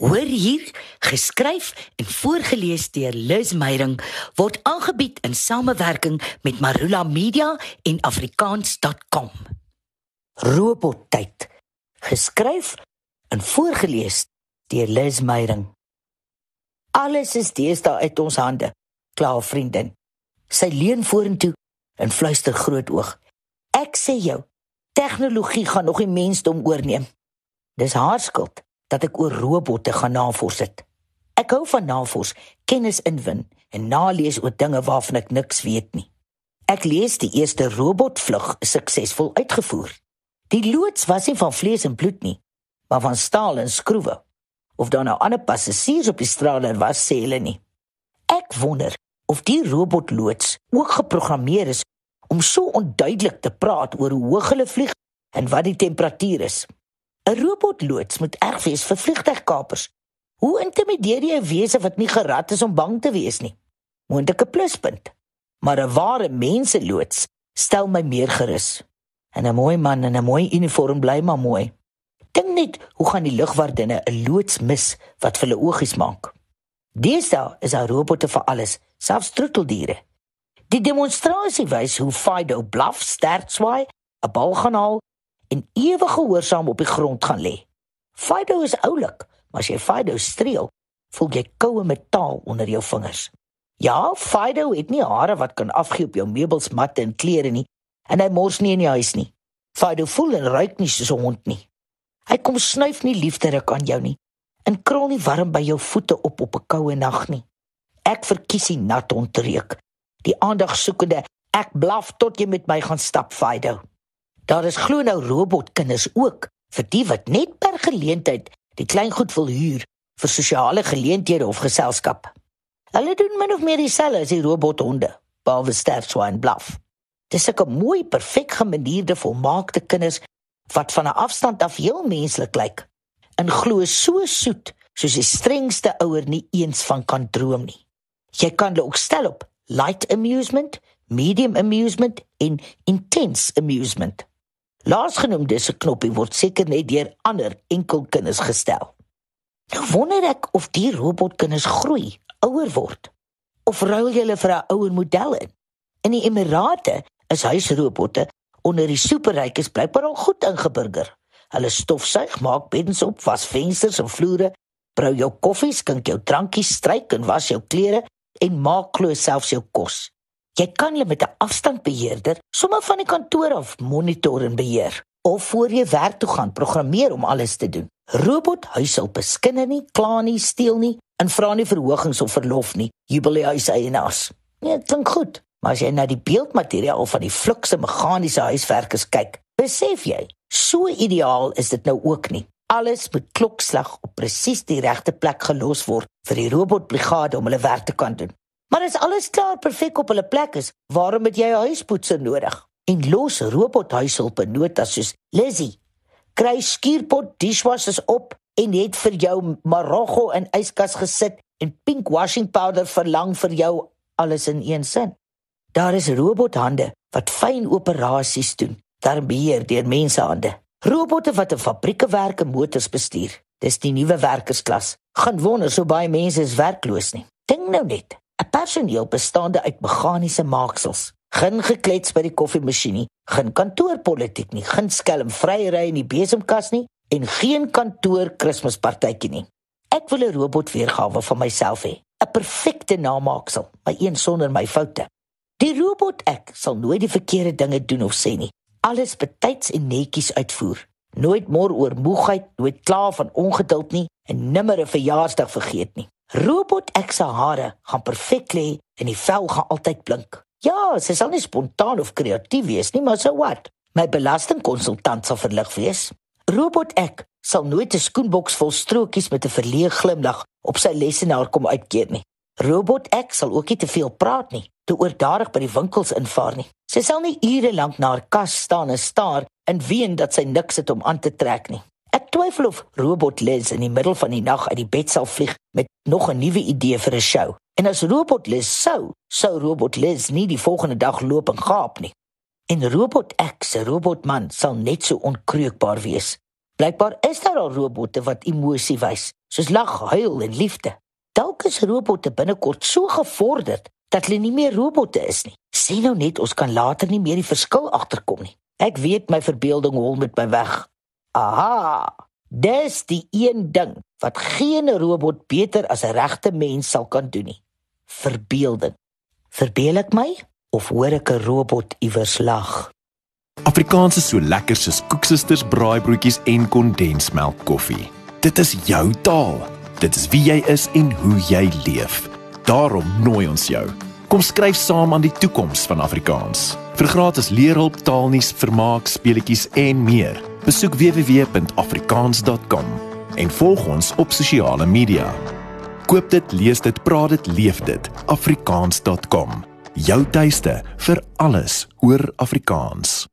Hoor hier, geskryf en voorgeles deur Liz Meyerink word aangebied in samewerking met Marula Media en afrikaans.com. Robottyd. Geskryf en voorgeles deur Liz Meyerink. Alles is deesdae uit ons hande, klaar vriendin. Sy leun vorentoe en fluister groot oog. Ek sê jou, tegnologie gaan nog die mensdom oorneem. Dis haar skuld dat ek oor robotte gaan navors het. Ek hou van navors, kennis inwin en nalees oor dinge waarvan ek niks weet nie. Ek lees die eerste robotvlug suksesvol uitgevoer. Die loods was nie van vlees en bloed nie, maar van staal en skroewe. Of daar nou ander passasiers op die straler was, sê hulle nie. Ek wonder of die robotloods ook geprogrammeer is om so onduidelik te praat oor hoe hoog hulle vlieg en wat die temperatuur is. 'n Robotloods moet erg wees vir vliegtuigkapers. Hoe intimideer jy 'n wese wat nie gerad is om bang te wees nie? Moontlike pluspunt. Maar 'n ware menseloods stel my meer gerus. En 'n mooi man in 'n mooi uniform bly maar mooi. Dink net, hoe gaan die lugwardinne 'n loods mis wat vir hulle oogies maak? Deesdae is daar robotte vir alles, selfs troeteldiere. Die demonstrasie wys hoe Fido blaf, sterk swaai, 'n bal gaan haal en ewig gehoorsaam op die grond gaan lê. Fido is oulik, maar as jy Fido streel, voel jy koue metaal onder jou vingers. Ja, Fido het nie hare wat kan afgee op jou meubels, matte en klere nie, en hy mors nie in die huis nie. Fido voel en ruik nie soos 'n hond nie. Hy kom snuif nie liefderlik aan jou nie en krul nie warm by jou voete op op 'n koue nag nie. Ek verkies die nat ontreuk. Die aandag soekende, ek blaf tot jy met my gaan stap, Fido. Daar is glo nou robotkinders ook vir die wat net per geleentheid die klein goed wil huur vir sosiale geleenthede of geselskap. Hulle doen min of meer dieselfde as die robothonde, behalwe sterfswyn blaf. Dis 'n mooi, perfek gemanierde volmaakte kinders wat van 'n afstand af heel menslik lyk en glo so soet soos die strengste ouer nie eens van kan droom nie. Jy kan hulle ook stel op light amusement, medium amusement en intense amusement. Laasgenoemde se knoppie word seker net deur ander enkelkinders gestel. Nou wonder ek of die robotkinders groei, ouer word of ruil hulle vir 'n ouer model in. In die Emirate is huisrobotte onder die superrykes blykbaar al goed ingeburger. Hulle stofsuig, maak beddens op, was vensters en vloere, brou jou koffie, skink jou drankies, stryk en was jou klere en maak glo selfs jou kos. Jy kan hulle met 'n afstandbeheerder sommer van die kantoor af monitor en beheer of voor jy werk toe gaan programmeer om alles te doen. Robot huishulp beskinder nie, kla nie, steel nie en vra nie verhogings of verlof nie. Jubel die huiseienaars. Nee, dit klink goed. Maar as jy na die beeldmateriaal van die flikse meganiese huiswerkers kyk, besef jy, so ideaal is dit nou ook nie. Alles moet klokslag op presies die regte plek gelos word vir die robotbrigade om hulle werk te kan doen. Maar as alles klaar perfek op hulle plek is, waarom het jy 'n huispoetser nodig? En los robothuishulpe notas soos Lizzy. Kry skuurpot dishwashers op en het vir jou Marokko in yskas gesit en pink washing powder verlang vir jou alles in een sin. Daar is robothande wat fyn operasies doen, daar beheer deur mensehande. Robotte wat in fabrieke werk en motors bestuur. Dis die nuwe werkersklas. Gaan wonder so baie mense is werkloos nie. Dink nou net. 'n personeel bestaande uit meganiese maaksels. Geen geklets by die koffiemasjien nie, geen kantoorpolitiek nie, geen skelm vryery in die besemkas nie en geen kantoor Kerspartytjie nie. Ek wil 'n robot weergawe van myself hê, 'n perfekte namaaksel, my een sonder my foute. Die robot ek sal nooit die verkeerde dinge doen of sê nie. Alles betyds en netjies uitvoer. Nooit mor oor moegheid, nooit kla van ongeduld nie en nimmer 'n verjaarsdag vergeet nie. Robot ek se hare gaan perfek lê en die vel gaan altyd blink. Ja, sy sal nie spontaan of kreatief wees nie, maar so wat. My belastingkonsultant sal verlig wees. Robot ek sal nooit 'n skoenboks vol strokies met 'n verleë glimlag op sy lesenaar kom uitkeer nie. Robot ek sal ook nie te veel praat nie, te oordadig by die winkels invaar nie. Sy sal nie ure lank na haar kas staan en staar en ween dat sy niks het om aan te trek nie. Ek twyfel of Robot Liz in die middel van die nag uit die bed sal vlieg met nog 'n nuwe idee vir 'n show. En as Robot Liz sou, sou Robot Liz nie die volgende dag loop en gaap nie. En Robot X, se robotman, sal net so onkreukbaar wees. Blykbaar is daar al robotte wat emosie wys, soos lag, huil en liefde. Dalk is robotte binnekort so gevorderd dat hulle nie meer robotte is nie. Sê nou net ons kan later nie meer die verskil agterkom nie. Ek weet my verbeelding hol met my weg. Aha. Dis die een ding wat geen robot beter as 'n regte mens sal kan doen nie. Verbeelding. Verbeel ek my of hoor ek 'n robot iewers lag? Afrikaans is so lekker soos koeksisters, braaibroodjies en kondensmelk koffie. Dit is jou taal. Dit is wie jy is en hoe jy leef. Daarom nooi ons jou. Kom skryf saam aan die toekoms van Afrikaans. Vir gratis leerhulp, taalnuus, vermaak, speletjies en meer. Besoek www.afrikaans.com en volg ons op sosiale media. Koop dit, lees dit, praat dit, leef dit. afrikaans.com. Jou tuiste vir alles oor Afrikaans.